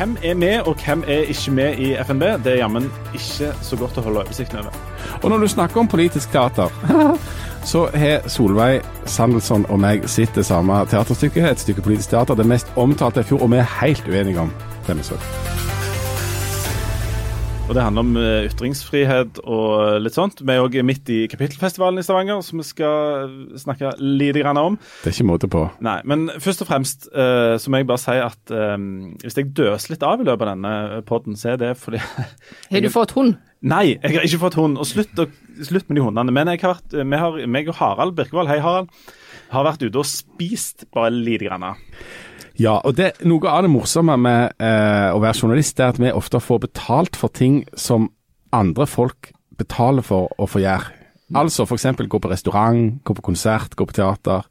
hvem er med, og hvem er ikke med i FNB? Det er jammen ikke så godt å holde oversikten over. Og når du snakker om politisk teater, så har Solveig Sandelsson og meg sett det samme teaterstykket, et stykke politisk teater, det mest omtalte i fjor, og vi er helt uenige om denne saken. Og Det handler om eh, ytringsfrihet og litt sånt. Vi er òg midt i kapittelfestivalen i Stavanger, som vi skal snakke lite grann om. Det er ikke måte på. Nei, Men først og fremst uh, så må jeg bare si at um, hvis jeg døser litt av i løpet av denne poden, så er det fordi Har du fått hund? Nei, jeg har ikke fått hund. Og slutt, slutt med de hundene. Men jeg har vært, vi har, meg og Harald Birkevold, hei Harald, har vært ute og spist bare lite grann. Ja, og det, noe av det morsomme med eh, å være journalist, er at vi ofte får betalt for ting som andre folk betaler for å få gjøre. Altså f.eks. gå på restaurant, gå på konsert, gå på teater.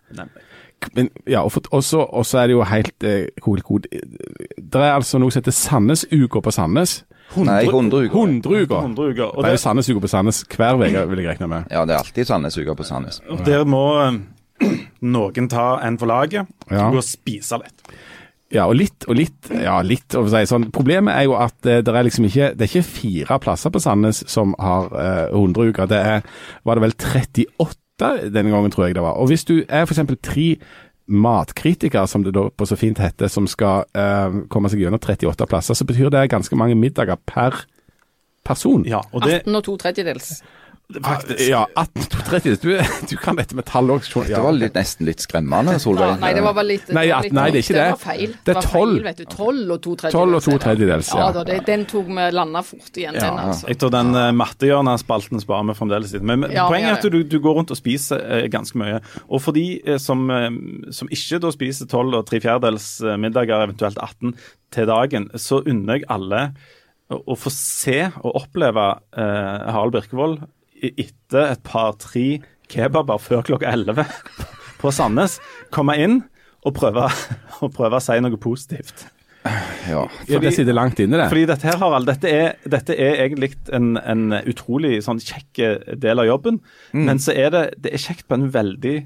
Men, ja, og så er det jo helt eh, cool, cool. Det er altså noe som heter Sandnesuka på Sandnes. Nei, 100 uker. 100 uker. Det er jo Sandnesuka på Sandnes hver uke, vil jeg regne med. Ja, det er alltid Sandnesuka på Sandnes. Og der må noen ta en for laget ja. og gå og spise litt. Ja, og litt og litt. Ja, litt å si sånn. Problemet er jo at eh, det er liksom ikke det er ikke fire plasser på Sandnes som har eh, 100 uker. Det er, var det vel 38 denne gangen, tror jeg det var. Og hvis du er f.eks. tre matkritikere, som det da på så fint heter, som skal eh, komme seg gjennom 38 plasser, så betyr det ganske mange middager per person. Ja, og det... 18 og to tredjedels. Faktisk. Ja, 1832. Du, du kan dette med tall òg. Ja. Det var litt, nesten litt skremmende, Solveig. nei, det var vel litt, nei, at, nei, det er ikke det. Det var feil. Det er tolv. vet du. Tolv og to tredjedels. Tolv og to tredjedels, ja. ja da, det, den tok vi landa fort igjen, den altså. Jeg tror den uh, mattehjørnet-spalten sparer vi fremdeles litt. Men poenget er at du, du, går rundt og spiser uh, ganske mye. Og for de uh, som, som, ikke da spiser tolv og tre fjerdedels middager, eventuelt 18 til dagen, så unner jeg alle å få se og oppleve Harald Birkevold etter et par-tre kebaber før klokka 11 på Sandnes, komme inn og prøve, og prøve å si noe positivt. Ja, for det sitter langt inne, det. Fordi dette her, Harald, dette er, dette er egentlig en, en, utrolig sånn kjekk del av jobben. Mm. Men så er det, det er kjekt på en veldig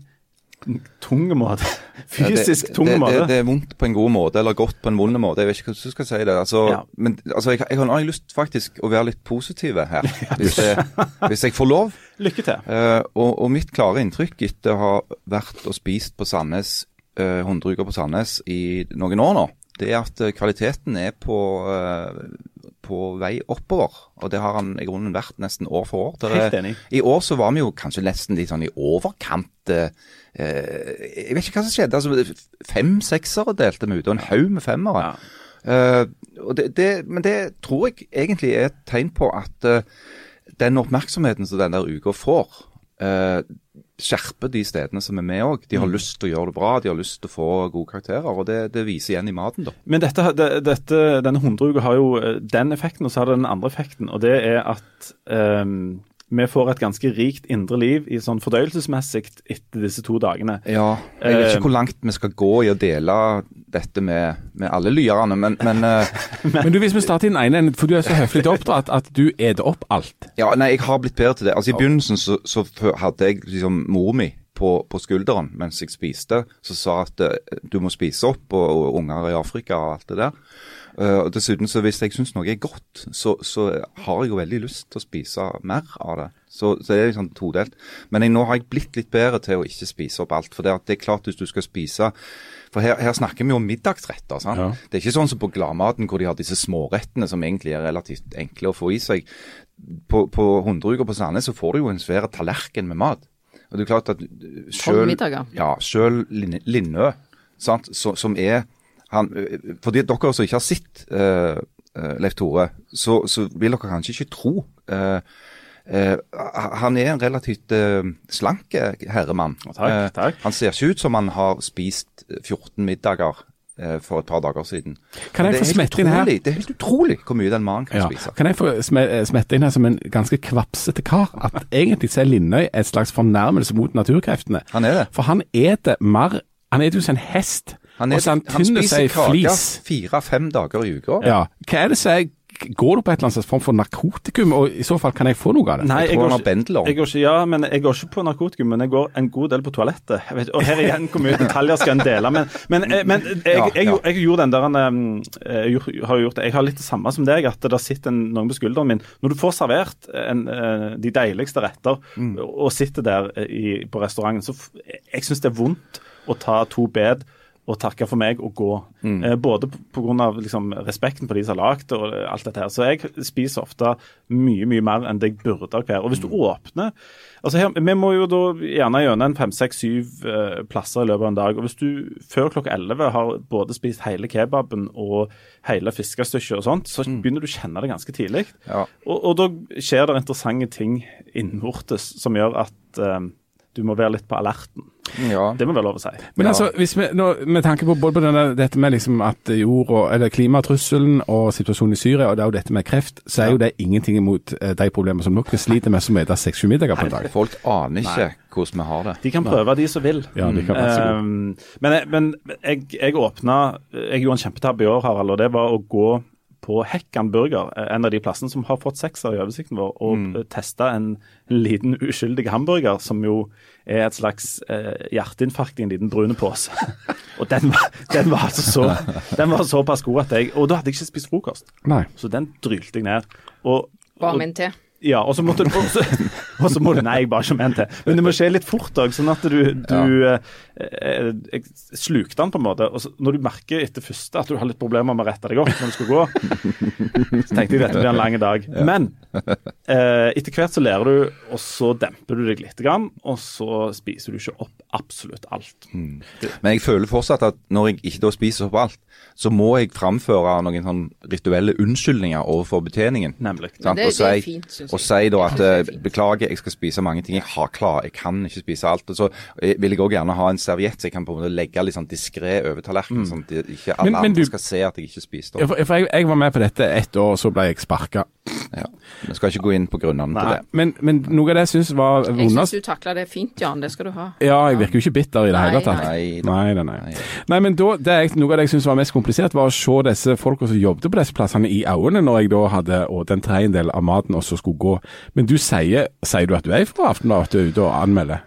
tung måte. Fysisk tung måte. Det, det, er vondt på en god måte, eller godt på en vond måte. Jeg vet ikke hvordan du skal si det. Altså, ja. Men altså, jeg, jeg, har lyst faktisk å være litt positiv her, hvis jeg, hvis jeg får lov. Lykke til. Uh, og, og, mitt klare inntrykk etter å ha vært og spist på Sandnes, uh, 100 uker på Sandnes i noen år nå, det er at uh, kvaliteten er på på vei oppover. Og det har han i grunnen vært nesten år for år. Der, Helt enig. I år så var vi jo kanskje nesten litt sånn i overkant eh, Jeg vet ikke hva som skjedde. altså Fem seksere delte vi ut, og en haug med femmere. Ja. Uh, det, det, men det tror jeg egentlig er et tegn på at uh, den oppmerksomheten som den der uka får, uh, skjerper de stedene som er med òg. De har mm. lyst til å gjøre det bra, de har lyst til å få gode karakterer. og Det, det viser igjen i maten. da. Men dette, det, dette, denne hundreuka har jo eh, den effekten, og så har det den andre effekten. og Det er at um, vi får et ganske rikt indre liv i sånn fordøyelsesmessig etter disse to dagene. Ja, Jeg vet ikke eh, hvor langt vi skal gå i å dele dette med, med alle lyerne, men men, uh, men, du, hvis vi starter i den ene enden, for du er så høflig oppdratt at du eter opp alt. Ja, nei, jeg har blitt bedre til det. Altså I begynnelsen så, så hadde jeg liksom mor mi på, på, skulderen mens jeg spiste, som sa at uh, du må spise opp, og, og unger i Afrika og alt det der. Uh, og dessuten så Hvis jeg syns noe er godt, så, så, har jeg jo veldig lyst til å spise mer av det. Så, så det er liksom todelt. Men jeg, nå har jeg blitt litt bedre til å ikke spise opp alt. For det, det er klart hvis du skal spise For her, her snakker vi om middagsretter. sant? Ja. Det er ikke sånn som på Gladmaten hvor de har disse smårettene som egentlig er relativt enkle å få i seg. På, på 100 uker på Sandnes så får du jo en svær tallerken med mat. Og det er klart at selv, ja, selv Linnø, sant, så, som er han, Fordi dere som ikke har sett uh, Leif Tore, så, så, vil dere kanskje ikke tro uh, uh, Han er en relativt slank herremann. Takk, takk. Han ser ikke ut som han har spist 14 middager for et par dager siden. Kan jeg få smette inn her? Det er helt utrolig hvor mye den mannen kan ja. spise. Kan jeg få smette inn her som en ganske kvapsete kar, at egentlig så er Lindøy et slags fornærmelse mot naturkreftene. Han er det. For han eter mer Han eter jo som en hest. Han, er, han, han spiser kake fire-fem dager i uka. Ja. Hva er det som er Går du på et eller annet form for narkotikum, og i så fall kan jeg få noe av det? Nei, jeg, jeg, går ikke, jeg går ikke, ja, men jeg går ikke på narkotikum, men jeg går en god del på toalettet. Vet, og her igjen, hvor mye detaljer skal en dele? Men, men, eh, men jeg, jeg, jeg, gjorde den der eh, jeg har gjort. Jeg har litt det samme som deg, at det sitter noen på skulderen min. Når du får servert en, eh, de deiligste retter mm. og sitter der i, på restauranten, så jeg syns det er vondt å ta to bed og takke for meg og gå. Mm. Eh, både pga. Liksom, respekten for de som har lagd og alt dette her. Så jeg spiser ofte mye mye mer enn det jeg burde hver. Og hvis du mm. åpner altså her, Vi må jo da gjerne gjennom en fem, seks, syv eh, plasser i løpet av en dag. og Hvis du før klokka elleve har både spist hele kebaben og hele fiskestykket og sånt, så mm. begynner du å kjenne det ganske tidlig. Ja. Og, og, da skjer det interessante ting innvortes som gjør at eh, du må være litt på alerten. Ja. Det må være lov å si. Men altså, hvis vi, nå, Med tanke på både på denne, dette med liksom at jord og, eller klimatrusselen og situasjonen i Syria, og det er jo dette med kreft, så er jo det ingenting imot uh, de problemene som dere sliter med som spiser seks-sju middager på en dag. Folk aner ikke Nei. hvordan vi har det. De kan prøve, de som vil. Ja, de kan være um, men, men jeg, jeg åpna Jeg gjorde en kjempetabbe i år, Harald, og det var å gå på Hekkan burger, en av de plassene som har fått sekser i oversikten vår, og mm. testa en liten uskyldig hamburger som jo er et slags eh, hjerteinfarkt i en liten brune pose. og den var, den var altså så Den var såpass god at jeg Og da hadde jeg ikke spist frokost. Nei. Så den drylte jeg ned. Og, Bare en te? Ja, og så måtte du også, og så må du Nei, bare ikke mente det. Men det må skje litt fort òg, sånn at du, du ja. eh, eh, slukte den på en måte. Og så, når du merker etter første at du har litt problemer med å rette deg opp når du skal gå, så tenkte jeg dette blir en lang dag. Ja. Men eh, etter hvert så lærer du, og så demper du deg litt, og så spiser du ikke opp absolutt alt. Mm. Men jeg føler fortsatt at når jeg ikke da spiser opp alt, så må jeg framføre noen sånn rituelle unnskyldninger overfor betjeningen. Nemlig. Det, det, er fint, synes jeg. Og si da at eh, beklager, jeg skal spise mange ting jeg har klar, jeg kan ikke spise alt. Og så eh, vil jeg òg gjerne ha en serviett så jeg kan på en måte legge litt sånn diskré over tallerkenen, mm. sånn at ikke alle men, men andre du, skal se at jeg ikke spiste. Ja, for, for jeg, jeg, var med på dette ett år, og så ble jeg sparka. Ja. Vi skal ikke gå inn på grunnene til det. Men, men, noe av det jeg syns var vondest Jeg syns du takla det fint, Jan. Det skal du ha. Ja, jeg virker jo ikke bitter i det hele tatt. Nei, nei, nei. nei. nei men da, det er, noe av det jeg syns var mest komplisert, var å se disse folka som jobbet på disse plassene i øynene når jeg da hadde og den tredjedel av maten også skulle gå. Men du sier, sier du at du er fra Aftenbladet, at du er ute og anmelder?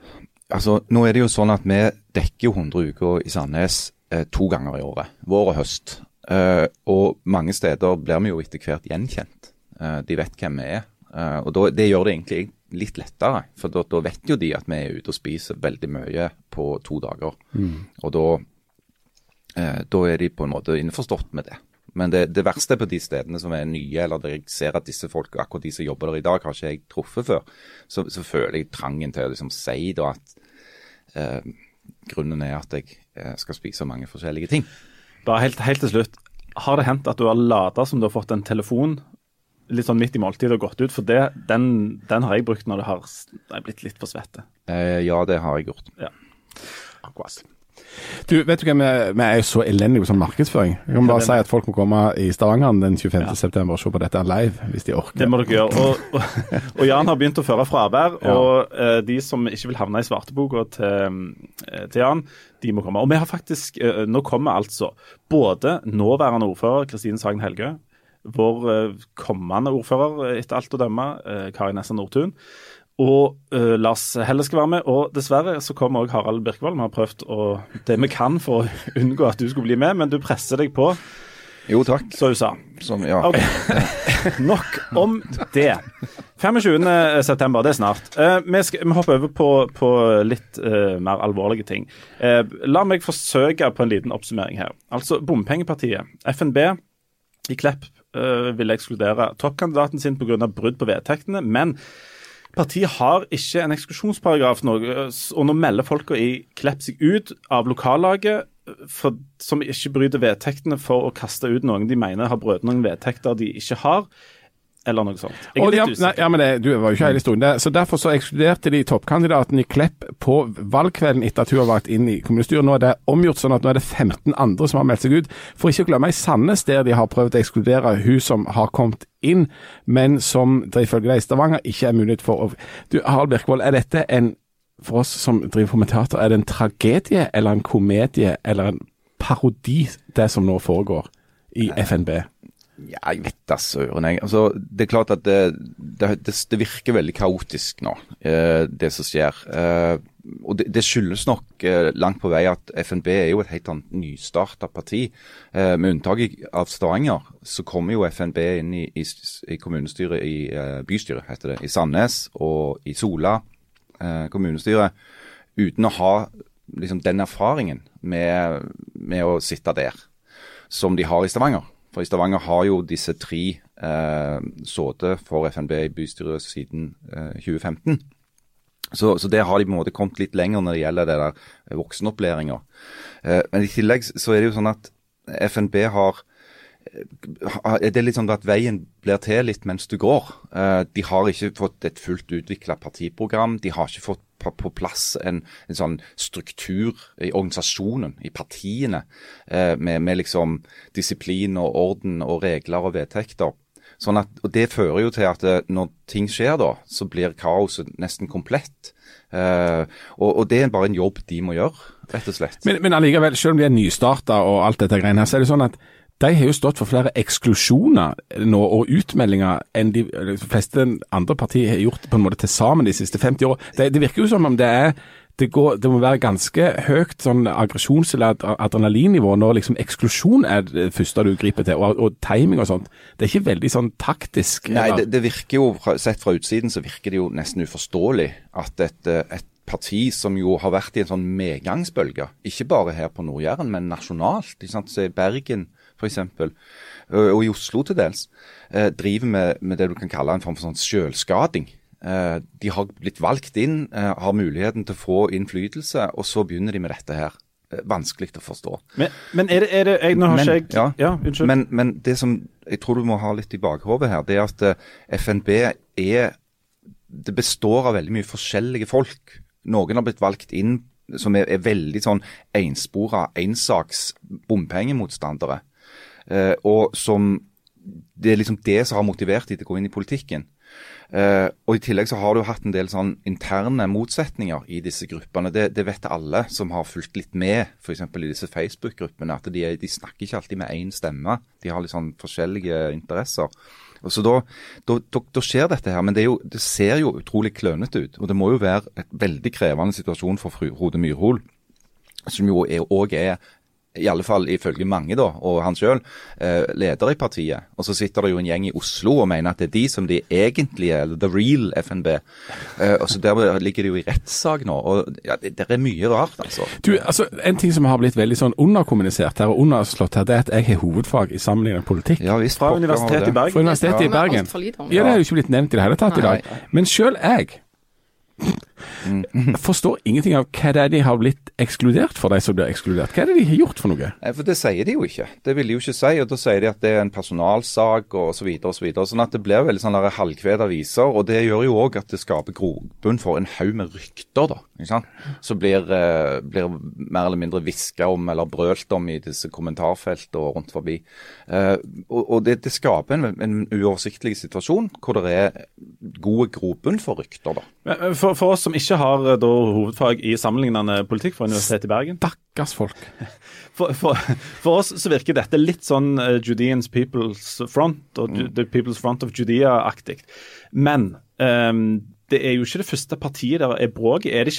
Altså, nå er det jo sånn at vi dekker 100 uker i Sandnes eh, to ganger i året. Vår og høst. Eh, og mange steder blir vi jo etter hvert gjenkjent. Eh, de vet hvem vi er. Eh, og da, Det gjør det egentlig litt lettere, for da, da, vet jo de at vi er ute og spiser veldig mye på to dager. Mm. Og da, eh, da, er de på en måte innforstått med det. Men det, det, verste er på de stedene som er nye, eller der jeg ser at disse folk, akkurat de som jobber der i dag, har ikke jeg truffet før. Så, så føler jeg trangen til å liksom si da at eh, grunnen er at jeg eh, skal spise mange forskjellige ting. Bare helt, helt til slutt. Har det hendt at du har lada som du har fått en telefon litt sånn midt i måltidet og gått ut? For det, den, den, har jeg brukt når det har, blitt litt for svette. Eh, ja, det har jeg gjort. Ja, akkurat. Du, vet du hva, vi, er jo så elendige på sånn markedsføring. Vi kan bare si at folk må komme i Stavanger den 25. Ja. september og se på dette live, hvis de orker. Det må dere gjøre. Og, og, og Jan har begynt å føre fravær. Ja. Og uh, de som ikke vil havne i svarteboka til, uh, til, Jan, de må komme. Og vi har faktisk, uh, nå kommer altså både nåværende ordfører Kristine Sagen Helgø, vår eh, kommende ordfører, eh, etter alt å dømme, eh, Kari Nessa Nordtun. Og uh, Lars Helle skal være med. Og dessverre så kommer òg Harald Birkevold. Vi har prøvd å, det vi kan for å unngå at du skulle bli med, men du presser deg på. Jo, takk. Så hun sa. Som, ja. Okay. Nok om det. 25.9, det er snart. Uh, vi, skal, vi, hopper over på, på litt uh, mer alvorlige ting. La meg forsøke på en liten oppsummering her. Altså, Bompengepartiet, FNB i Klepp ville ekskludere toppkandidaten sin pga. brudd på vedtektene. Men partiet har ikke en eksklusjonsparagraf, nå, og nå melder folka i Klepp seg ut av lokallaget for, som ikke bryter vedtektene for å kaste ut noen de mener har brutt noen vedtekter de ikke har eller noe sånt. Litt ja, nei, ja, men det, Du var jo ikke hele historien. Så Derfor så ekskluderte de toppkandidaten i Klepp på valgkvelden etter at hun har vært inn i kommunestyret. Nå er det omgjort sånn at nå er det 15 andre som har meldt seg ut. For ikke å glemme i Sandnes, der de har prøvd å ekskludere hun som har kommet inn, men som det ifølge deg i Stavanger ikke er mulighet for å Du, Harald Birkvold, er dette en for oss som driver på med teater, er det en tragedie eller en komedie eller en parodi, det som nå foregår i FNB? Ja, jeg vet da søren. Altså, det er klart at det, det, det, det virker veldig kaotisk nå, eh, det som skjer. Eh, og det, det, skyldes nok eh, langt på vei at FNB er jo et helt annet nystarta parti. Eh, med unntak av Stavanger, så kommer jo FNB inn i, i, i kommunestyret i eh, bystyret, heter det, i Sandnes og i Sola eh, kommunestyre, uten å ha liksom, den erfaringen med, med å sitte der som de har i Stavanger. For i Stavanger har jo disse tre eh, sittet for FNB i bystyret siden eh, 2015. Så, så det har de på en måte kommet litt lenger når det gjelder det der voksenopplæringa. Eh, men i tillegg så er det jo sånn at FNB har det er litt sånn at veien blir til litt mens du går. Eh, de har ikke fått et fullt utvikla partiprogram. De har ikke fått på plass en, en, sånn struktur i organisasjonen, i partiene, eh, med, med, liksom disiplin og orden og regler og vedtekter. Sånn at, og Det fører jo til at eh, når ting skjer, da, så blir kaoset nesten komplett. Uh, og, og, Det er bare en jobb de må gjøre, rett og slett. Men, men allikevel, selv om de er nystarta og alt dette greiene her, så er det sånn at de har jo stått for flere eksklusjoner nå, og utmeldinger enn de, fleste andre partier har gjort på en måte til sammen de siste 50 år. Det, det virker jo som om det er det, går, det, må være ganske høyt sånn aggresjons- eller adrenalinnivå når liksom eksklusjon er det første du griper til, og, og timing og sånt. Det er ikke veldig sånn taktisk. Nei, det, det, virker jo, sett fra utsiden så virker det jo nesten uforståelig at et, et parti som jo har vært i en sånn medgangsbølge, ikke bare her på Nord-Jæren, men nasjonalt. Så Bergen f.eks., og i Oslo til dels, eh, driver med, med, det du kan kalle en form for sånn selvskading. Eh, de har blitt valgt inn, eh, har muligheten til å få innflytelse, og så begynner de med dette her. Vanskelig å forstå. Men, men er det, er det jeg, Nå har men, ikke jeg ja, ja. Men, men, det som jeg tror du må ha litt i bakhodet her, det er at FNB er Det består av veldig mye forskjellige folk. Noen har blitt valgt inn som er, er veldig sånn enspora, ensaks bompengemotstandere. Eh, og som Det er liksom det som har motivert dem til å gå inn i politikken. Uh, og I tillegg så har du hatt en del sånn interne motsetninger i disse gruppene. Det, det vet alle som har fulgt litt med f.eks. i disse Facebook-gruppene. At de, de, snakker ikke alltid med én stemme. De har litt sånn forskjellige interesser. Og så da, da, da, da, skjer dette her. Men det, jo, det ser jo utrolig klønete ut. Og det må jo være et veldig krevende situasjon for fru Hode Myrhol som jo òg er, er i alle fall ifølge mange, da, og han sjøl, eh, leder i partiet. Og så sitter det jo en gjeng i Oslo og mener at det er de som de egentlige, eller the real FNB. Eh, og så Der ligger de jo i rettssak nå. og ja, det, det, er mye rart, altså. Du, altså. En ting som har blitt veldig sånn underkommunisert her og underslått her, det er at jeg har hovedfag i sammenlignet politikk. Ja, visst, Fra Universitetet i Bergen. Fra Universitetet ja. i Bergen. Ja, det har jo ikke blitt nevnt i det hele tatt i dag. Men sjøl jeg Mm. Forstår ingenting av hva det er de har blitt ekskludert for, de som blir ekskludert. Hva er det de har gjort for noe? For Det sier de jo ikke. Det vil de jo ikke si. og Da sier de at det er en personalsak og så videre og så videre. Sånn at det blir veldig sånn halvkvede aviser. Og det gjør jo òg at det skaper grobunn for en haug med rykter, da. Ikke sant? Som blir, eh, blir, mer eller mindre hviska om eller brølt om i disse kommentarfeltene og rundt forbi. Eh, og, og det, det, skaper en, en uoversiktlig situasjon hvor det er gode grobunn for rykter, da. For, for oss som ikke har eh, da, hovedfag i sammenlignende politikk fra Universitetet i Bergen. Stakkars folk. For, for, for, oss så virker dette litt sånn uh, Judeans People's Front og mm. The People's Front of Judea-aktig. Men um, det er jo ikke det første partiet der er bråk. Er det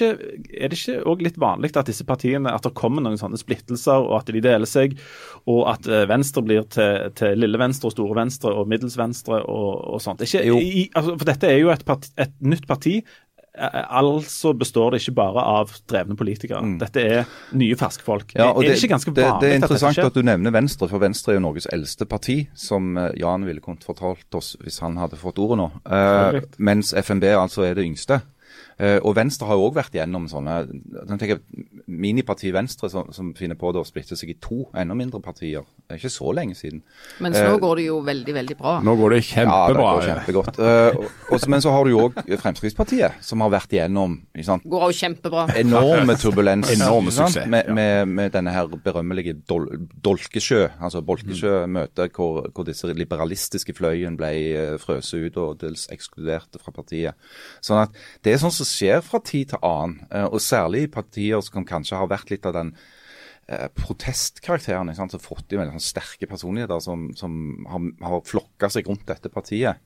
ikke òg litt vanlig at disse partiene, at det kommer noen sånne splittelser, og at de deler seg, og at uh, Venstre blir til, til, lille Venstre og store Venstre og middels Venstre og, og sånt? Ikke, i, altså, for dette er jo et, parti, et nytt parti Altså består det ikke bare av drevne politikere. Mm. Dette er nye, ferske folk. Ja, er det, det, ikke ganske vanlig det, det er interessant at, at, du nevner Venstre, for Venstre er jo Norges eldste parti, som eh, Jan ville kunnet fortalt oss hvis han hadde fått ordet nå. Uh, mens FNB altså er det yngste. Uh, og Venstre har jo òg vært gjennom sånne tenker, Miniparti Venstre som, som, finner på det å splitte seg i to enda mindre partier. Det er ikke så lenge siden. Mens nå uh, går det jo veldig, veldig bra. Nå går det kjempebra. Ja, det går kjempegodt. Uh, også, men så har du jo òg Fremskrittspartiet, som har vært gjennom Går jo kjempebra. Enorme turbulens Enorme suksess. Med, med, med, denne her berømmelige dol, Dolkesjø, altså Bolkesjø-møtet, hvor, hvor, disse liberalistiske fløyen ble frøset ut og dels ekskluderte fra partiet. Sånn at Det er sånn som skjer fra tid til annen, eh, og særlig i partier som kanskje har vært litt av den eh, protestkarakterene. Som har fått i veldig sånn sterke personligheter som, som har, har flokka seg rundt dette partiet.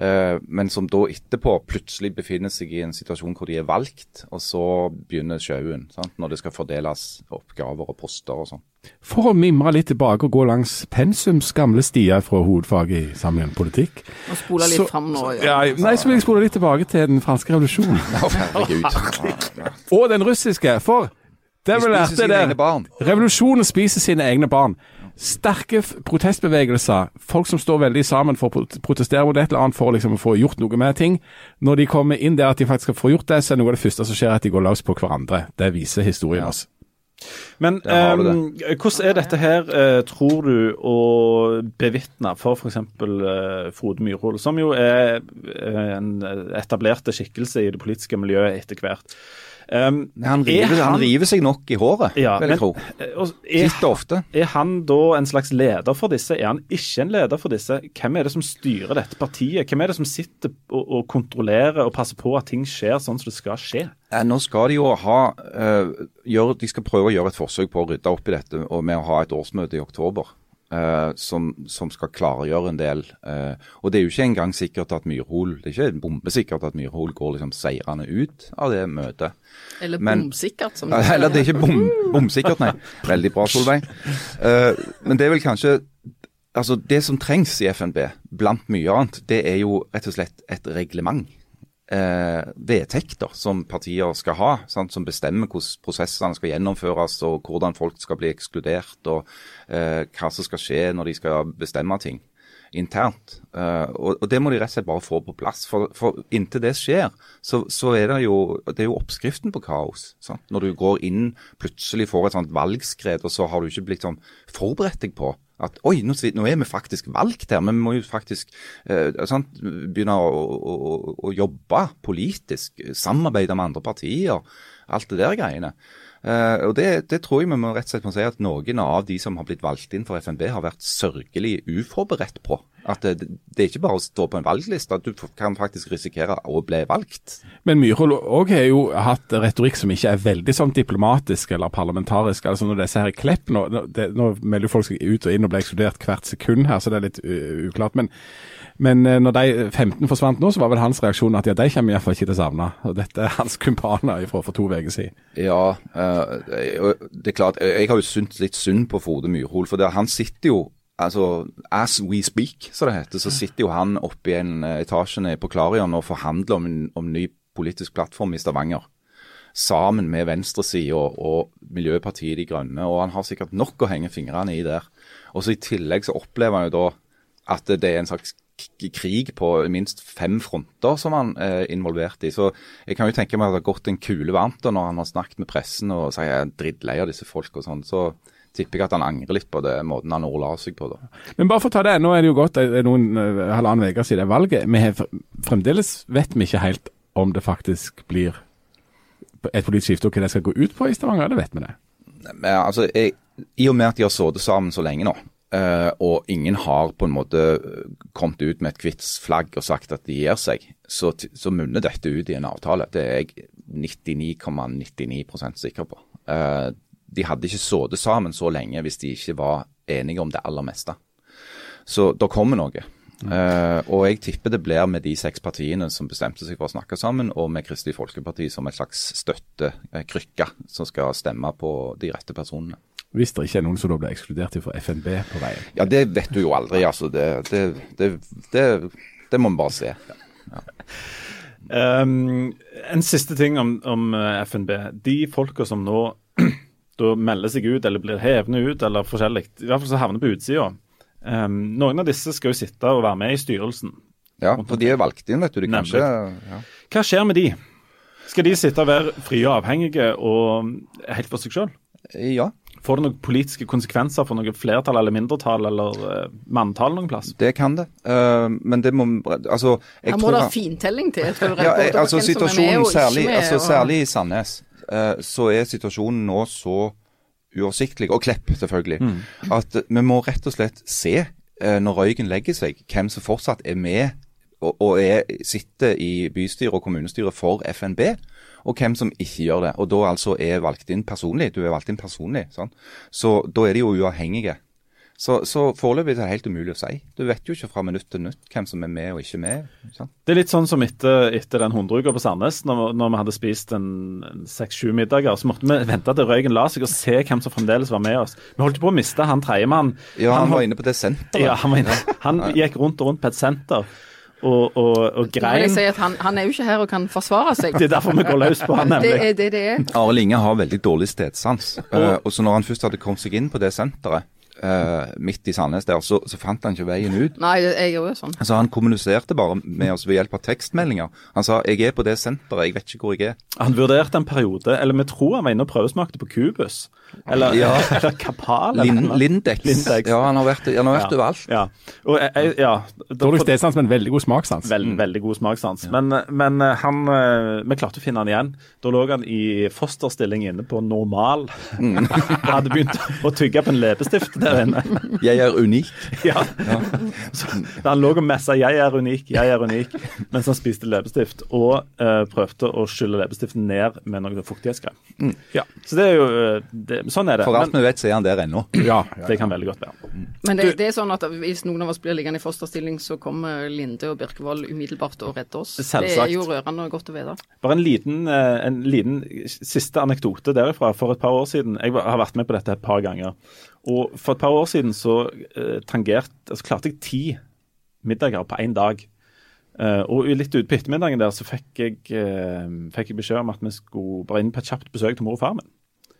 Uh, men som da etterpå plutselig befinner seg i en situasjon hvor de er valgt, og så begynner sjauen. Når det skal fordeles oppgaver og poster og sånn. For å mimre litt tilbake og gå langs pensums gamle stier fra hovedfaget i sammenheng politikk. Og spole litt så, fram nå, ja. ja. Nei, så vil jeg spole litt tilbake til den franske revolusjonen. og den russiske. For der vi lærte det. Revolusjonen spiser sine egne barn sterke protestbevegelser, folk som står veldig sammen for å protestere mot et eller annet for liksom å få gjort noe med ting. Når de kommer inn der at de faktisk skal få gjort det, så er noe av det første som skjer at de går løs på hverandre. Det viser historien oss. Men um, hvordan er dette her, uh, tror du, å bevitne for f.eks. Uh, Frode Myrhol, som jo er en etablerte skikkelse i det politiske miljøet etter hvert. Um, han, river, han, han, river, seg nok i håret, ja, vil jeg tro. Sitter ofte. Er han da en slags leder for disse? Er han ikke en leder for disse? Hvem er det som styrer dette partiet? Hvem er det som sitter og, og kontrollerer og passer på at ting skjer sånn som det skal skje? Nå skal de jo ha uh, gjør, De skal prøve å gjøre et forsøk på å rydde opp i dette og med å ha et årsmøte i oktober. Uh, som, som, skal klargjøre en del. Uh, og det er jo ikke engang sikkert at Myrhol det er ikke bombesikkert at Myrhol går liksom seirende ut av det møtet. Eller bomsikkert, som det heter. Eller det er ikke bom, bomsikkert, nei. Veldig bra, Solveig. Uh, men det er vel kanskje Altså, det som trengs i FNB, blant mye annet, det er jo rett og slett et reglement. Eh, vedtekter som partier skal ha, sant, som bestemmer hvordan prosessene skal gjennomføres og hvordan folk skal bli ekskludert og eh, hva som skal skje når de skal bestemme ting internt. Uh, og, Det må de rett og slett bare få på plass. For, for inntil det skjer, så, så, er det jo det er jo oppskriften på kaos. Sant? Når du går inn, plutselig får et sånt valgskred, og så har du ikke blitt sånn forberedt deg på at oi, nå, nå, er vi faktisk valgt her, men vi må jo faktisk uh, begynne å, å, å, jobbe politisk, samarbeide med andre partier, alt det der greiene. Uh, og det, det, tror jeg vi må rett og slett må si at noen av de som har blitt valgt inn for FNB, har vært sørgelig uforberedt på. At det, det er ikke bare å stå på en valgliste, at du kan faktisk risikere å bli valgt. Men Myhrvold òg har jo hatt retorikk som ikke er veldig sånn diplomatisk eller parlamentarisk. altså Når disse her Klepp, nå, det, nå melder folk seg ut og inn og blir ekskludert hvert sekund her, så det er litt uklart. men men eh, når de 15 forsvant nå, så var vel hans reaksjon at ja, de kommer iallfall ikke til å savne. Og dette er hans kumpaner fra for to uker siden. Ja, uh, det er klart. Jeg har jo syntes litt synd på Frode Myrhol. For han sitter jo altså As we speak, som det heter, så sitter jo han oppe i en eh, etasje på Klarion og forhandler om om ny politisk plattform i Stavanger. Sammen med venstresida og, og Miljøpartiet De Grønne. Og han har sikkert nok å henge fingrene i der. Og så I tillegg så opplever han jo da at det er en slags krig på minst fem fronter som han er involvert i. Så jeg kan jo tenke meg at det har gått en kule varmt da når han har snakket med pressen og sier jeg er drittlei av disse folk og sånn. Så tipper jeg at han angrer litt på det måten han ordla seg på. da. Men bare for å ta det, nå er det jo gått noen uh, halvannen uke siden valget. Vi har fremdeles vet vi ikke helt om det faktisk blir et politisk skifte og hva det skal gå ut på i Stavanger, det vet vi det. Men, altså, jeg, I og med at de har sittet sammen så lenge nå, Uh, og ingen har på en måte kommet ut med et hvitt flagg og sagt at de gir seg, så, så munner dette ut i en avtale. Det er jeg 99,99 ,99 sikker på. Uh, de hadde ikke sittet sammen så lenge hvis de ikke var enige om det aller meste. Så da kommer noe. Uh, og jeg tipper det blir med de seks partiene som bestemte seg for å snakke sammen, og med Kristelig Folkeparti som et slags støttekrykke som skal stemme på de rette personene. Hvis det ikke er noen som da blir ekskludert fra FNB på veien? Ja, det vet du jo aldri. altså. Det, det, det, det må vi bare se. Ja. Um, en siste ting om, om eh, FNB. De folka som nå da melder seg ut eller blir hevende ut eller forskjellig, i hvert fall så havner på utsida. Um, noen av disse skal jo sitte og være med i styrelsen. Ja, for de er valgt inn, vet du. De kanskje, ja. Hva skjer med de? Skal de sitte og være frie og avhengige og helt for seg sjøl? Ja, Får det noen politiske konsekvenser for noe flertall eller mindretall eller uh, manntall noen plass? Det kan det, uh, men det må altså Her må det fintelling til. Jeg ja, jeg, altså, situasjonen, særlig, altså, særlig i Sandnes, uh, så er situasjonen nå så uoversiktlig, og Klepp selvfølgelig, mm. at vi må rett og slett se, når røyken legger seg, hvem som fortsatt er med og, og er, sitter i bystyret og kommunestyret for FNB, og hvem som ikke gjør det. Og da altså er valgt inn personlig. Du er valgt inn personlig. Sånn. Så da er de jo uavhengige. Så, så foreløpig er det helt umulig å si. Du vet jo ikke fra minutt til minutt hvem som er med og ikke med. Sånn. det er litt sånn som etter, etter den hundreuka på Sandnes, når, når, vi hadde spist en seks-sju middager. Så måtte vi vente til røyken la seg og se hvem som fremdeles var med oss. Vi holdt på å miste han tredjemann. Ja, han, han var inne på det senteret. Ja, han, inne, han gikk rundt og rundt på et senter og, og, og grein. Si han, han, er jo ikke her og kan forsvare seg. Det er derfor vi går løs på han, nemlig. Det er det det er. Arild Inge har veldig dårlig stedsans. Uh, og så når han først hadde kommet seg inn på det senteret, uh, midt i Sandnes der, så, så, fant han ikke veien ut. Nei, jeg gjorde sånn. Så han kommuniserte bare med oss ved hjelp av tekstmeldinger. Han sa 'jeg er på det senteret, jeg vet ikke hvor jeg er'. Han vurderte en periode, eller vi tror han var inne og prøvesmakte på Kubus. Eller, ja. eller Kapal. Lin, Lindex. Lindex. Ja, han har vært, han har vært ja. overalt. Ja. Og, jeg, ja. Dårlig stedsans, men veldig god smakssans. Veld, mm. Veldig god smakssans. Men, men, eh, han eh, Vi klarte å finne han igjen. Da lå han i fosterstilling inne på normal. Mm. hadde begynt å tygge på en leppestift der inne. Jeg er unik. Ja. ja. Så, han lå og messa 'jeg er unik, jeg er unik' mens han spiste leppestift. Og uh, prøvde å skylle leppestiften ned med noe fuktighetskrem. Mm. Ja. Så det er jo det, Sånn er det. For alt vi vet, så er han der ennå. Ja, det kan veldig godt være. Men det, det, er sånn at hvis noen av oss blir liggende i fosterstilling, så kommer Linde og Birkevold umiddelbart og redder oss. Selvsagt. Det er jo rørende og godt å vite. Bare en liten, eh, en liten siste anekdote derifra. For et par år siden, jeg har vært med på dette et par ganger. Og for et par år siden så uh, tangert, altså klarte jeg ti middager på én dag. Uh, og litt utpå ettermiddagen der så fikk jeg, uh, fikk jeg, beskjed om at vi skulle bare inn på et kjapt besøk til mor og far min.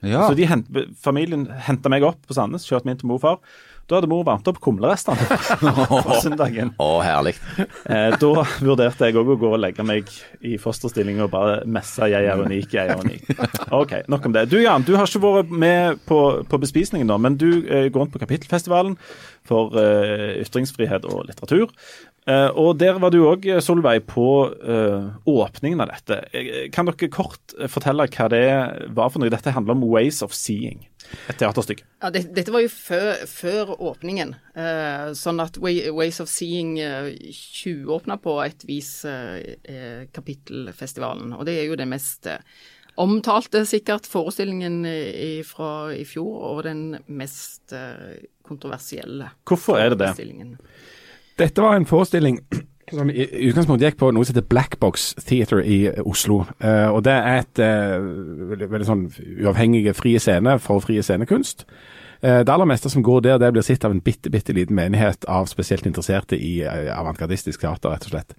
Ja. Så hent, familien henta meg opp på Sandnes, kjørte meg inn til mor og far. Da hadde mor varmt opp kumlerestene på søndagen. Å, herlig. Eh, da vurderte jeg òg å gå og legge meg i fosterstilling og bare messe 'jeg er unik, jeg er unik'. Ok, Nok om det. Du Jan, du har ikke vært med på, på bespisningen, da, men du eh, går rundt på Kapittelfestivalen for eh, ytringsfrihet og litteratur. Uh, og Der var du òg, Solveig, på uh, åpningen av dette. Eh, kan dere kort fortelle hva det var for noe? Dette handler om Ways of Seeing, et teaterstykke. Ja, det, Dette var jo før, før åpningen. Sånn at Ways of Seeing tjuvåpna på et vis Kapittelfestivalen. Og det er jo det mest omtalte, sikkert, forestillingen fra i fjor, og den mest kontroversielle. Hvorfor er det det? Dette var en forestilling som i utgangspunktet gikk på noe som heter Black Box Theater i Oslo. Uh, og Det er et uh, veldig, veldig, sånn uavhengige frie scene for frie scenekunst. Uh, det aller meste som går der, det blir sett av en bitte, bitte liten menighet av spesielt interesserte i avantgardistisk teater, rett og slett.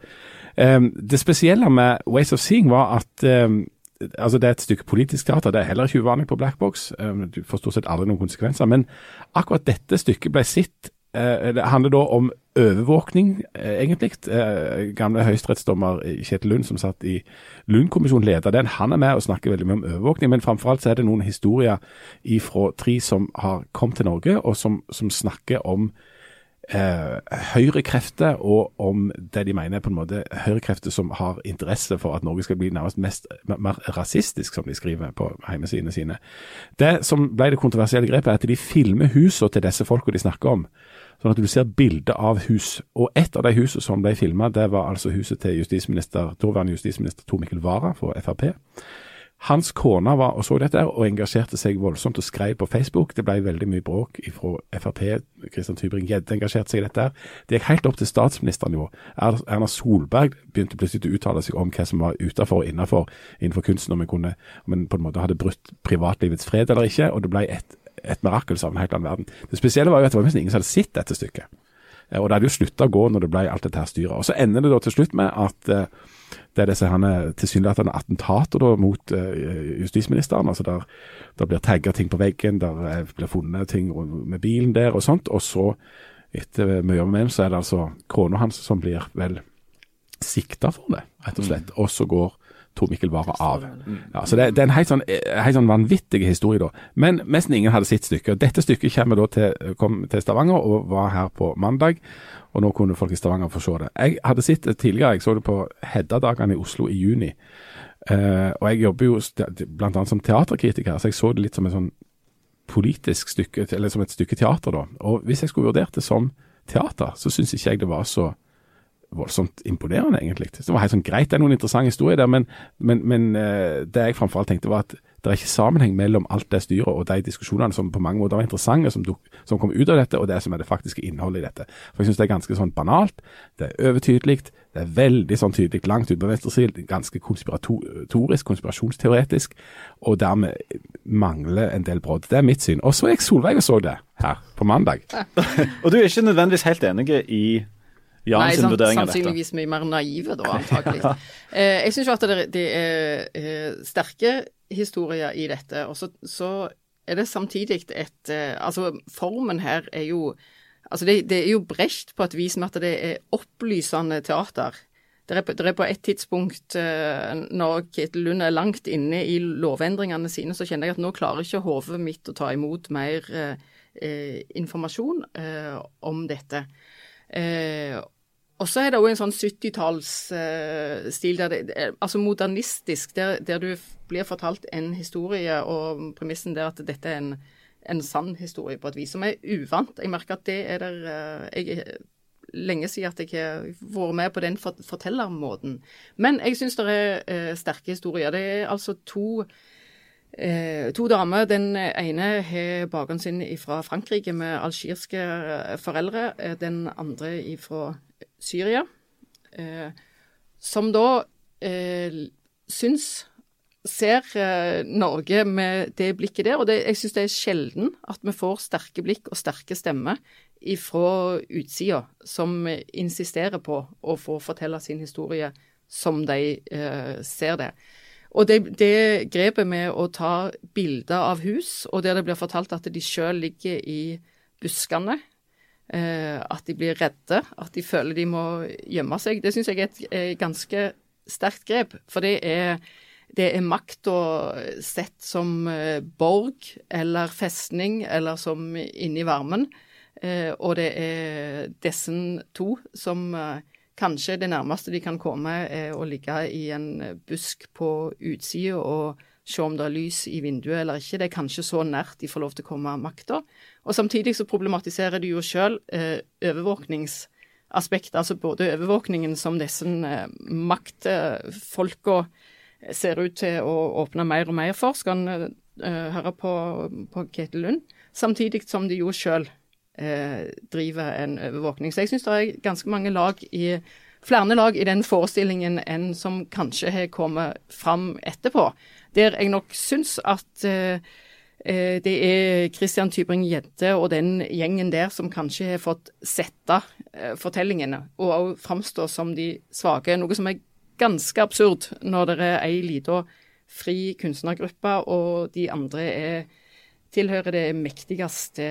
det spesielle med Ways of Seeing var at altså Det er et stykke politisk teater, det er heller ikke uvanlig på Black Box. Du får stort sett aldri noen konsekvenser. Men akkurat dette stykket ble sett Eh, det handler da om overvåkning, eh, egentlig. Eh, gamle høyesterettsdommer Kjetil Lund, som satt i Lund-kommisjonen, leder den. Han er med og snakker veldig mye om overvåkning, men framfor alt så er det noen historier fra tre som har kommet til Norge, og som, som snakker om eh, høyrekrefter, og om det de mener er på en måte høyrekrefter som har interesse for at Norge skal bli nærmest mest, mer rasistisk, som de skriver på hjemmesidene sine. Det som ble det kontroversielle grepet, er at de filmer husene til disse folka de snakker om. Sånn at du ser bilder av hus. Og et av de husene som ble filma, det var altså huset til justisminister, daværende justisminister Tor Mikkel Wara for Frp. Hans kone var og så dette og engasjerte seg voldsomt og skrev på Facebook. Det ble veldig mye bråk fra Frp. Kristian Tybring-Gjedde engasjerte seg i dette. Det gikk helt opp til statsministernivå. Erna Solberg begynte plutselig å uttale seg om hva som var utenfor og innenfor innenfor kunsten, om en, kunne, om en på en måte hadde brutt privatlivets fred eller ikke. Og det ble et et mirakel av en helt annen verden. Det spesielle var jo at det var nesten ingen som hadde sett dette stykket. Eh, og det hadde jo slutta å gå når det ble alt dette her styret. Og så ender det da til slutt med at uh, det er disse tilsynelatende attentater da, mot uh, justisministeren. altså Der, der blir tagga ting på veggen, der blir funnet ting med bilen der og sånt. Og så, etter mye om hvem, så er det altså kona hans som blir vel sikta for det, rett og slett. Mm. Og så går Tor Mikkel Wara av. Ja, så det, det, er en helt sånn, helt sånn vanvittig historie, da. Men nesten ingen hadde sitt stykket. Dette stykket kommer da til, kom til Stavanger og var her på mandag. Og nå kunne folk i Stavanger få se det. Jeg hadde sett det tidligere, jeg så det på Hedda-dagene i Oslo i juni. Uh, og jeg jobber jo bl.a. som teaterkritiker, så jeg så det litt som et sånn politisk stykke, eller som et stykke teater, da. Og hvis jeg skulle vurdert det som teater, så syns ikke jeg det var så voldsomt imponerende, egentlig. Det var helt sånn greit, det er noen interessante historier der, men, men, men det jeg framfor alt tenkte var at det er ikke sammenheng mellom alt det styret og de diskusjonene som på mange måter var interessante, som, som kom ut av dette, og det som er det faktiske innholdet i dette. For Jeg syns det er ganske sånn banalt, det er overtydelig, det er veldig sånn tydelig langt ut på venstresiden, ganske konspiratorisk, konspirasjonsteoretisk, og dermed mangler en del brodd. Det er mitt syn. Og så gikk Solveig og så det her på mandag. og du er ikke nødvendigvis helt enig i Jan Nei, sin vurdering av dette? Sannsynligvis mye mer naive da, antakelig. ja. eh, jeg syns jo at det, det er eh, sterke historier i dette. Og så, så er det samtidig et eh, Altså, formen her er jo Altså, det, det, er jo Brecht på et vis med at det er opplysende teater. Det er, det er på et tidspunkt, eh, når Ketil Lund er langt inne i lovendringene sine, så kjenner jeg at nå klarer ikke hodet mitt å ta imot mer eh, eh informasjon eh, om dette. Eh, og så er det òg en sånn 70-tallsstil, uh, altså modernistisk, der, der, du blir fortalt en historie, og premissen der at dette er en, en sann historie på et vis, som er uvant. Jeg merker at det er der uh, jeg, lenge siden at jeg har vært med på den fortellermåten. Men jeg syns det er uh, sterke historier. Det er altså to Eh, to damer. Den ene har bakgrunnen sin fra Frankrike med algirske foreldre. Den andre fra Syria, eh, som da eh, syns ser eh, Norge med det blikket der. Og det, jeg syns det er sjelden at vi får sterke blikk og sterke stemmer fra utsida som insisterer på å få fortelle sin historie som de eh, ser det. Og det, det, grepet med å ta bilder av hus, og der det blir fortalt at de sjøl ligger i buskene at de blir redde, at de føler de må gjemme seg. Det syns jeg er et ganske sterkt grep. For det er, det er makta sett som eh, borg eller festning eller som inni varmen. Eh, og det er disse to som kanskje det nærmeste de kan komme, er å ligge i en busk på utsida og se om det er lys i vinduet eller ikke. Det er kanskje så nært de får lov til å komme makta. Og samtidig så problematiserer de jo sjøl eh, overvåkningsaspektet, altså både overvåkningen som disse eh, maktfolka ser ut til å åpne mer og mer for, skal en eh, høre på, på Ketil Lund, samtidig som de jo sjøl eh, driver en overvåkning. Så jeg syns det er ganske mange lag i flere lag i den forestillingen enn som kanskje har kommet fram etterpå. Der jeg nok syns at eh, Eh, det er Christian Tybring-Gjedde og den gjengen der som kanskje har fått sette eh, fortellingene, og òg framstå som de svake. Noe som er ganske absurd når det er ei lita fri kunstnergruppe, og de andre er tilhører det mektigste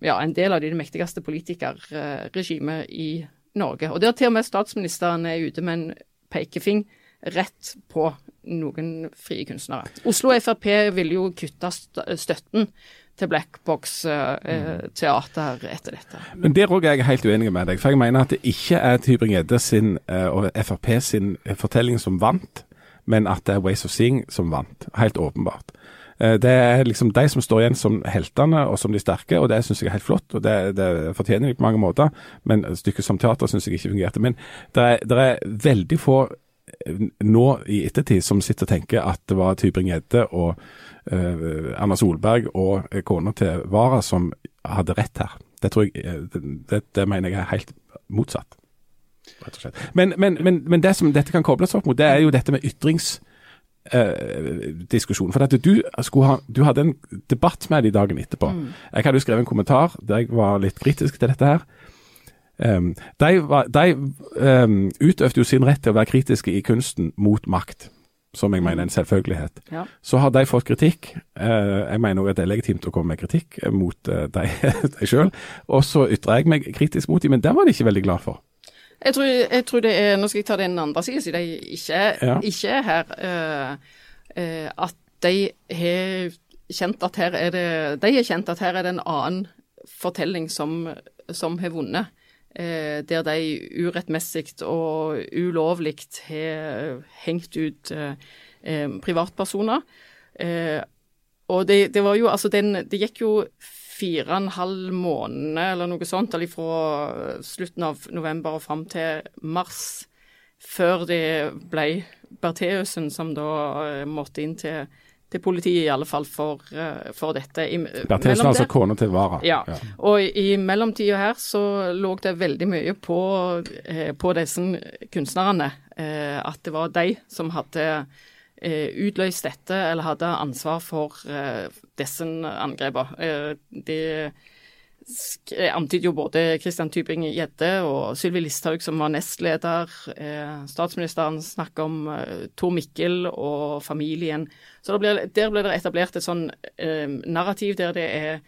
Ja, en del av de mektigste politikerregimet i Norge. Og der til og med statsministeren er ute med en pekefing rett på noen frie kunstnere. Oslo Frp vil jo kutte støtten til Black Box eh, mm. teater etter dette. Men Der òg er jeg helt uenig med deg. For jeg mener at det ikke er Tybring-Gjedde sin eh, og Frp sin fortelling som vant, men at det er Ways of Seeing som vant. Helt åpenbart. Eh, det er liksom de som står igjen som heltene og som de sterke, og det syns jeg er helt flott. og Det, det fortjener de på mange måter, men stykket som teater syns jeg ikke fungerte. Men det er, det er veldig få nå i ettertid som sitter og tenker at det var Tybring-Gjedde og uh, Erna Solberg og kona til Vara som hadde rett her. Det tror jeg, eh, det, det mener jeg er helt motsatt. Men, men, men, men det som dette kan kobles opp mot, det er jo dette med ytringsdiskusjonen. Uh, for at du, ha, du, hadde en debatt med dem dagen etterpå. Mm. Jeg hadde jo skrevet en kommentar der jeg var litt kritisk til dette her. Um, de, de um, utøvde jo sin rett til å være kritiske i kunsten mot makt, som jeg mener er en selvfølgelighet. Ja. Så har de fått kritikk. Uh, jeg mener også at det er legitimt å komme med kritikk mot uh, de, de sjøl. Og så ytrer jeg meg kritisk mot dem, men det var de ikke veldig glad for. Jeg tror, jeg tror, det er Nå skal jeg ta den andre siden, siden de ikke, ja. ikke er her. Uh, at de har kjent at her er det De har kjent at her er det en annen fortelling som, som har vunnet eh, der de urettmessig og ulovlig har hengt ut eh, eh, privatpersoner. Eh, og det, det, var jo Altså, den Det gikk jo fire og en halv måned eller noe sånt, eller fra slutten av november og fram til mars, før det ble Bertheussen som da eh, måtte inn til, til politiet, i alle fall for, eh, for dette. Bertheussen er altså kona til Vara. Ja. ja. Og i mellomtida her så lå det veldig mye på, eh, på disse kunstnerne. At det var de som hadde utløst dette, eller hadde ansvar for disse angrepene. De Eh, antyder jo både Christian Tybing-Gjedde og Sylvi Listhaug, som var nestleder. Eh, statsministeren snakker om eh, Tor Mikkel og familien. Så ble, Der ble det etablert et sånn eh, narrativ der det er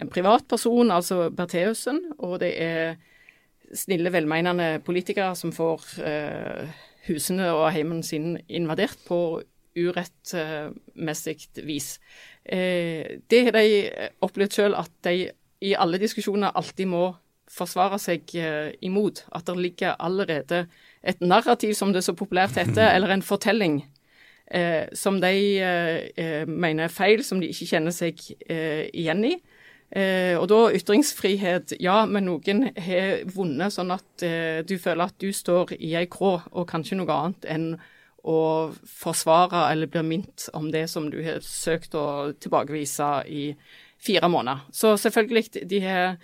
en privatperson, altså Bertheussen, og det er snille, velmenende politikere som får eh, husene og heimen sin invadert på urettmessig vis. Eh, det har de opplevd selv at de i alle diskusjoner alltid må forsvare seg eh, imot. At det ligger allerede et narrativ, som det så populært heter, eller en fortelling. Eh, som de eh, eh, mener er feil, som de ikke kjenner seg eh, igjen i. Eh, og da ytringsfrihet, ja, men noen har vunnet sånn at du føler at du står i ei krå, og kanskje noe annet enn å forsvare eller bli minnet om det som du har søkt å tilbakevise i fire måneder. Så selvfølgelig, de har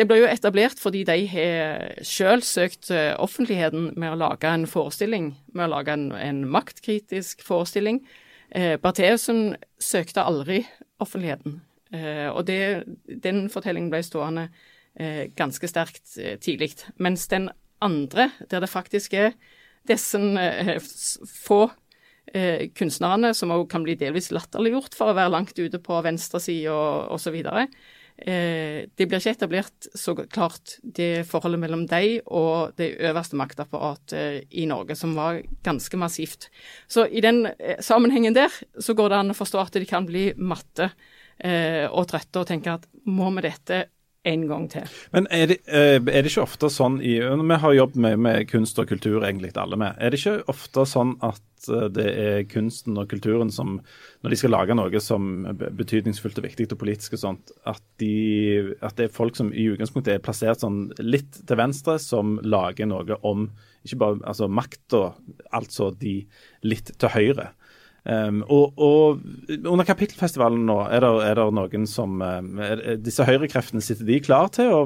det ble jo etablert fordi de har selv søkt eh, offentligheten med å lage en forestilling, med å lage en, en maktkritisk forestilling. Eh, Bertheussen søkte aldri offentligheten. Eh, og det, den fortellingen ble stående eh, ganske sterkt eh, tidlig. Mens den andre, der det faktisk er disse eh, få eh, kunstnerne, som òg kan bli delvis latterliggjort for å være langt ute på venstresida osv. Eh, det blir ikke etablert så klart det forholdet mellom dem og det øverste maktapparatet eh, i Norge, som var ganske massivt. Så i den eh, sammenhengen der så går det an å forstå at de kan bli matte eh, og trøtte og tenke at må vi dette en gang til. Men er det, eh, er det, ikke ofte sånn i Vi har jobbet med, med kunst og kultur, egentlig alle med. Er det ikke ofte sånn at eh, det er kunsten og kulturen som, når de skal lage noe som er betydningsfullt og viktig og politisk og sånt, at, de, at det er folk som i utgangspunktet er plassert sånn litt til venstre, som lager noe om ikke bare altså makta, altså de litt til høyre. Um, og, og, under kapittelfestivalen nå, er det, er det noen som um, er, Disse høyrekreftene, sitter de klar til å,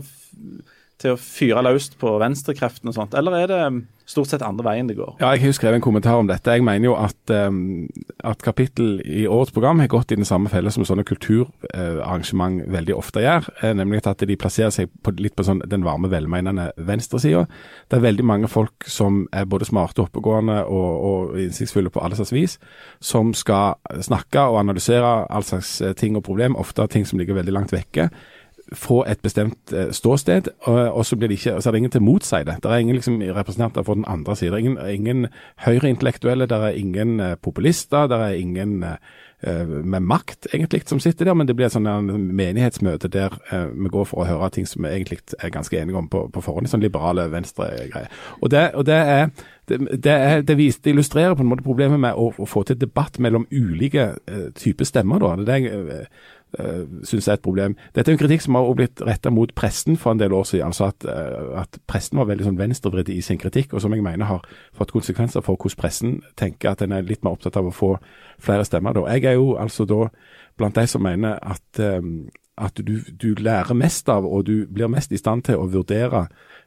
til å fyre løst på venstrekreftene og sånt, eller er det stort sett andre veien det går. Ja, Jeg har jo skrevet en kommentar om dette. Jeg mener jo at, um, at kapittel i årets program har gått i den samme felle som sånne kulturarrangement uh, veldig ofte gjør. Uh, nemlig at de plasserer seg på, litt på sånn, den varme, velmenende venstresida. Det er veldig mange folk som er både smarte, oppegående og, og innsiktsfulle på alle slags vis, som skal snakke og analysere all slags eh, ting og problem, ofte ting som ligger veldig langt vekke få et bestemt eh, ståsted, og, så, blir det ikke, så er det ingen til å motsi det. Det er ingen liksom, representanter for den andre siden. Ingen, ingen høyreintellektuelle, det er ingen uh, populister, det er ingen uh, med makt egentlig som sitter der, men det blir et sånt menighetsmøte der vi går for å høre ting som vi egentlig er ganske enige om på, på forhånd. Sånn liberale venstre-greier. Og, det, og det er det, er, det, illustrerer på en måte problemet med å, å få til debatt mellom ulike typer stemmer. Da. Det er syns er et problem. Dette er en kritikk som har blitt retta mot presten for en del år siden. altså At, uh, at presten var veldig sånn venstrevridd i sin kritikk, og som jeg mener har fått konsekvenser for hvordan pressen tenker at den er litt mer opptatt av å få flere stemmer. Da. Jeg er jo altså da blant de som mener at, um, at du, du lærer mest av, og du blir mest i stand til å vurdere eh,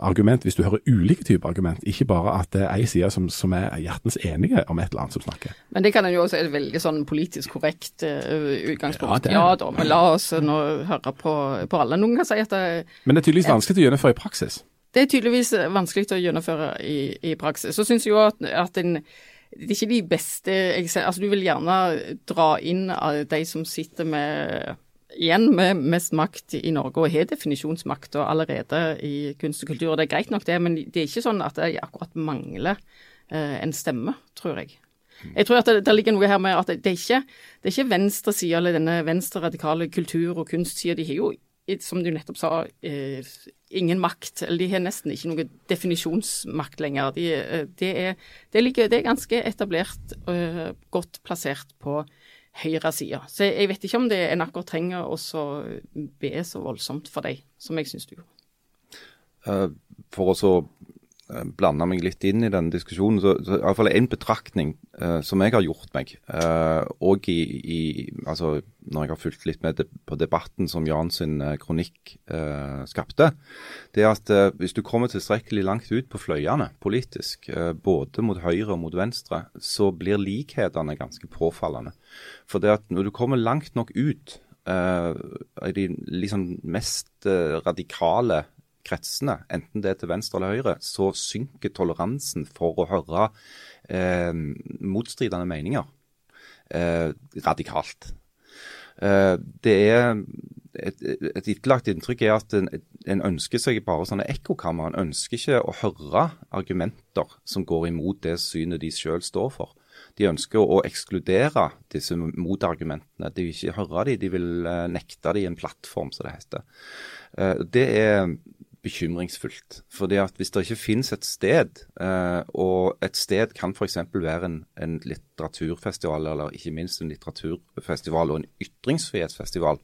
argument hvis du hører ulike typer argument, ikke bare at det er ei side som, som, er hjertens enige om et eller annet som snakker. Men det kan en jo også et veldig sånn politisk korrekt uh, utgangspunkt. Ja, ja, da, men la oss nå høre på, på, alle. Noen kan si at det Men det er tydeligvis vanskelig å gjennomføre i praksis? Det er tydeligvis vanskelig å gjennomføre i, i praksis. Så syns jeg jo at, at en det er ikke de beste altså Du vil gjerne dra inn de som sitter med igjen med mest makt i Norge, og har definisjonsmakta allerede i kunst og kultur. og Det er greit nok det, men det er ikke sånn at det akkurat mangler eh, en stemme, tror jeg. Jeg tror at det, det, ligger noe her med at det, det er ikke det er venstresida eller denne venstre-radikale kultur- og kunstsida. De har jo, som du nettopp sa, eh, ingen makt. Eller de har nesten ikke noe definisjonsmakt lenger. De, eh, det, er, det, ligger, det, er, ganske etablert, eh, godt plassert på høyresida. Så jeg vet ikke om det en akkurat trenger å be så voldsomt for deg, som jeg syns du gjorde. Uh, for å Eh, blande meg litt inn i denne diskusjonen, så, så iallfall en betraktning uh, som jeg har gjort meg, uh, og i, i, altså, når jeg har fulgt litt med på debatten som Jan sin uh, kronikk skapte, det er at hvis du kommer tilstrekkelig langt ut på fløyene politisk, både mot høyre og mot venstre, så blir likhetene ganske påfallende. For det at når du kommer langt nok ut i de liksom mest radikale kretsene, enten det er til venstre eller høyre, så synker toleransen for å høre eh, motstridende meninger eh, radikalt. Eh, det er et, et etterlagt inntrykk er at en, en, ønsker seg bare sånne ekkokammer. En ønsker ikke å høre argumenter som går imot det synet de selv står for. De ønsker å ekskludere disse motargumentene. De vil ikke høre dem, de vil eh, nekte dem en plattform, som det heter. Eh, det er bekymringsfullt. Fordi at Hvis det ikke finnes et sted, eh, og et sted kan f.eks. være en, en, litteraturfestival, eller ikke minst en litteraturfestival og en ytringsfrihetsfestival,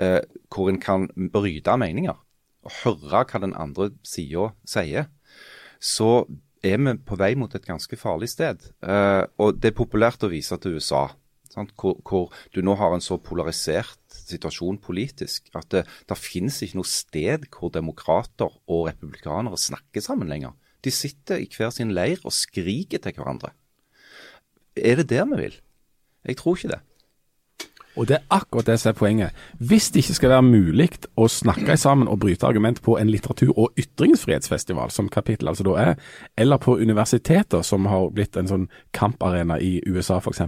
eh, hvor en kan bryte meninger og høre hva den andre sida sier, så er vi på vei mot et ganske farlig sted. Eh, og Det er populært å vise til USA hvor, hvor, du nå har en så polarisert situasjon politisk at det, det finnes ikke noe sted hvor demokrater og republikanere snakker sammen lenger. De sitter i hver sin leir og skriker til hverandre. Er det der vi vil? Jeg tror ikke det. Og det er akkurat det som er poenget. Hvis det ikke skal være mulig å snakke sammen og bryte argument på en litteratur- og ytringsfrihetsfestival, som kapittel altså da er, eller på universiteter, som har blitt en sånn kamparena i USA f.eks.,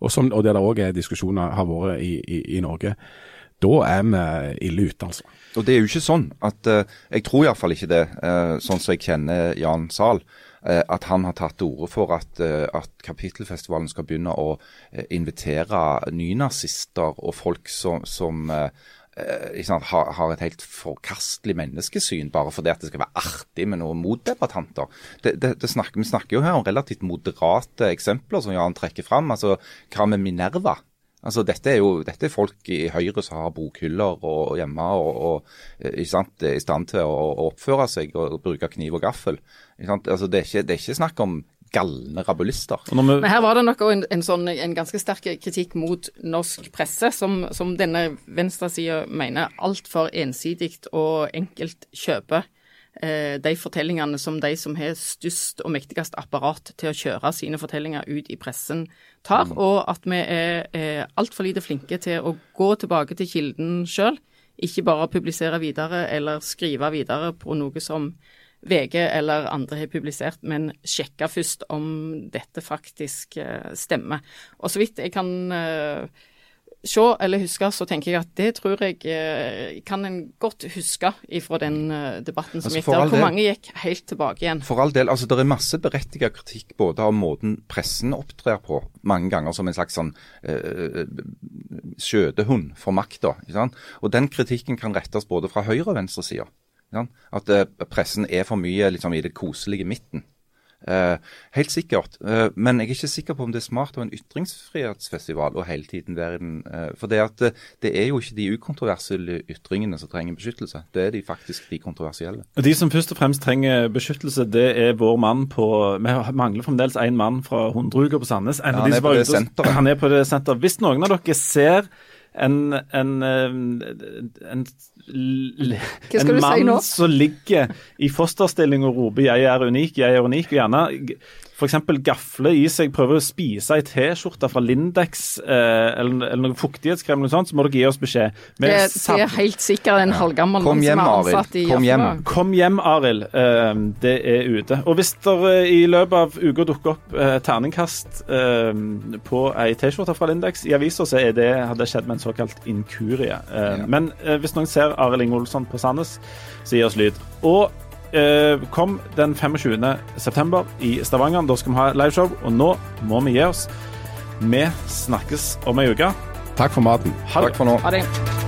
og, som, og der det òg er diskusjoner har vært i, i, i Norge, da er vi ille ute, altså. Og det er jo ikke sånn at uh, Jeg tror iallfall ikke det, uh, sånn som jeg kjenner Jan Zahl. Eh, at han har tatt til orde for at, eh, at Kapittelfestivalen skal begynne å eh, invitere nynazister og folk som, som liksom, har, har, et helt forkastelig menneskesyn, bare fordi at det skal være artig med noen motdebattanter. Det, det, det snakker, vi snakker jo her om relativt moderate eksempler som Jan trekker fram. Altså, Hva med Minerva? Altså, dette er jo dette er folk i Høyre som har bokhyller og, hjemme og, og i stand til å, å, oppføre seg og bruke kniv og gaffel. Altså, det, er ikke, det er ikke snakk om galne rabulister. Men her var det nok en, en, sånn, en, ganske sterk kritikk mot norsk presse, som, som denne venstresida mener altfor ensidig og enkelt kjøper eh, de fortellingene som de som har størst og mektigst apparat til å kjøre sine fortellinger ut i pressen, tar, mm. og at vi er, er altfor lite flinke til å gå tilbake til kilden sjøl. Ikke bare publisere videre eller skrive videre på noe som VG eller andre har publisert, men sjekke først om dette faktisk uh, stemmer. Og så vidt jeg kan se eller huske, så tenker jeg at det tror jeg eh, kan en godt huske ifra den eh, debatten som altså, gikk der. Hvor mange gikk helt tilbake igjen. For all del. altså Det er masse berettiget kritikk både av måten pressen opptrer på, mange ganger som en slags sånn eh, skjøtehund for makta. Og den kritikken kan rettes både fra høyre- og venstresida. At eh, pressen er for mye liksom, i det koselige midten. Uh, helt sikkert. Eh, men jeg er ikke sikker på om det er smart å ha en ytringsfrihetsfestival og hele tiden være den. Eh, for det, at, det er jo ikke de ukontroversielle ytringene som trenger beskyttelse. Det er de faktisk de kontroversielle. De som først og fremst trenger beskyttelse, det er vår mann på Vi mangler fremdeles én mann fra Hundreuka på Sandnes. Ja, han, er på det senteret. han er på det senteret. Hvis noen av dere ser en, en, en, en mann si som ligger i fosterstilling og roper 'jeg er unik, jeg er unik', og gjerne f.eks. gafle i seg, prøver å spise ei T-skjorte fra Lindex eh, eller, eller noe fuktighetskrem, eller noe sånt, så må dere gi oss beskjed. Det, det, er helt sikkert en halvgammel mann som er ansatt i Kom hjem, Kom hjem, Arild. Eh, det er ute. Og hvis det i løpet av uka dukker opp eh, terningkast eh, på ei T-skjorte fra Lindex i avisa, så er det, hadde det skjedd med en såkalt inkurie. Eh, ja. Men eh, hvis noen ser Arild Inge Olsson på Sandnes, så gi oss lyd. Og eh, kom den 25. september i Stavanger. Da skal vi ha liveshow, og nå må vi gi oss. Vi snakkes om ei uke. Takk for maten. Ha. Takk for nå. Ha det.